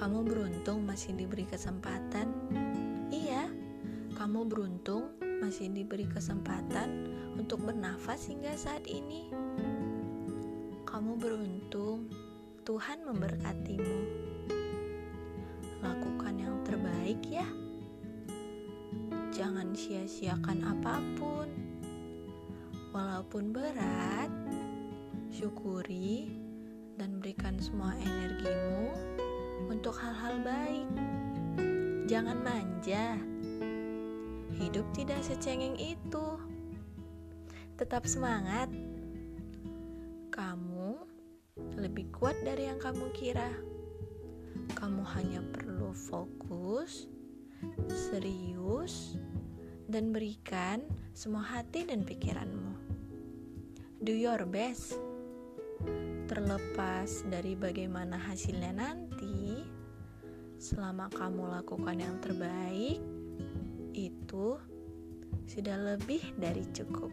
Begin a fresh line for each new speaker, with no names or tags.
Kamu beruntung masih diberi kesempatan. Iya, kamu beruntung masih diberi kesempatan untuk bernafas hingga saat ini. Kamu beruntung, Tuhan memberkatimu. Lakukan yang terbaik ya. Jangan sia-siakan apa pun. Walaupun berat, syukuri dan berikan semua energimu untuk hal-hal baik. Jangan manja. Hidup tidak secengeng itu. Tetap semangat. Kamu lebih kuat dari yang kamu kira. Kamu hanya perlu fokus, serius, dan berikan semua hati dan pikiranmu. Do your best. Terlepas dari bagaimana hasilnya nanti, selama kamu lakukan yang terbaik, itu sudah lebih dari cukup.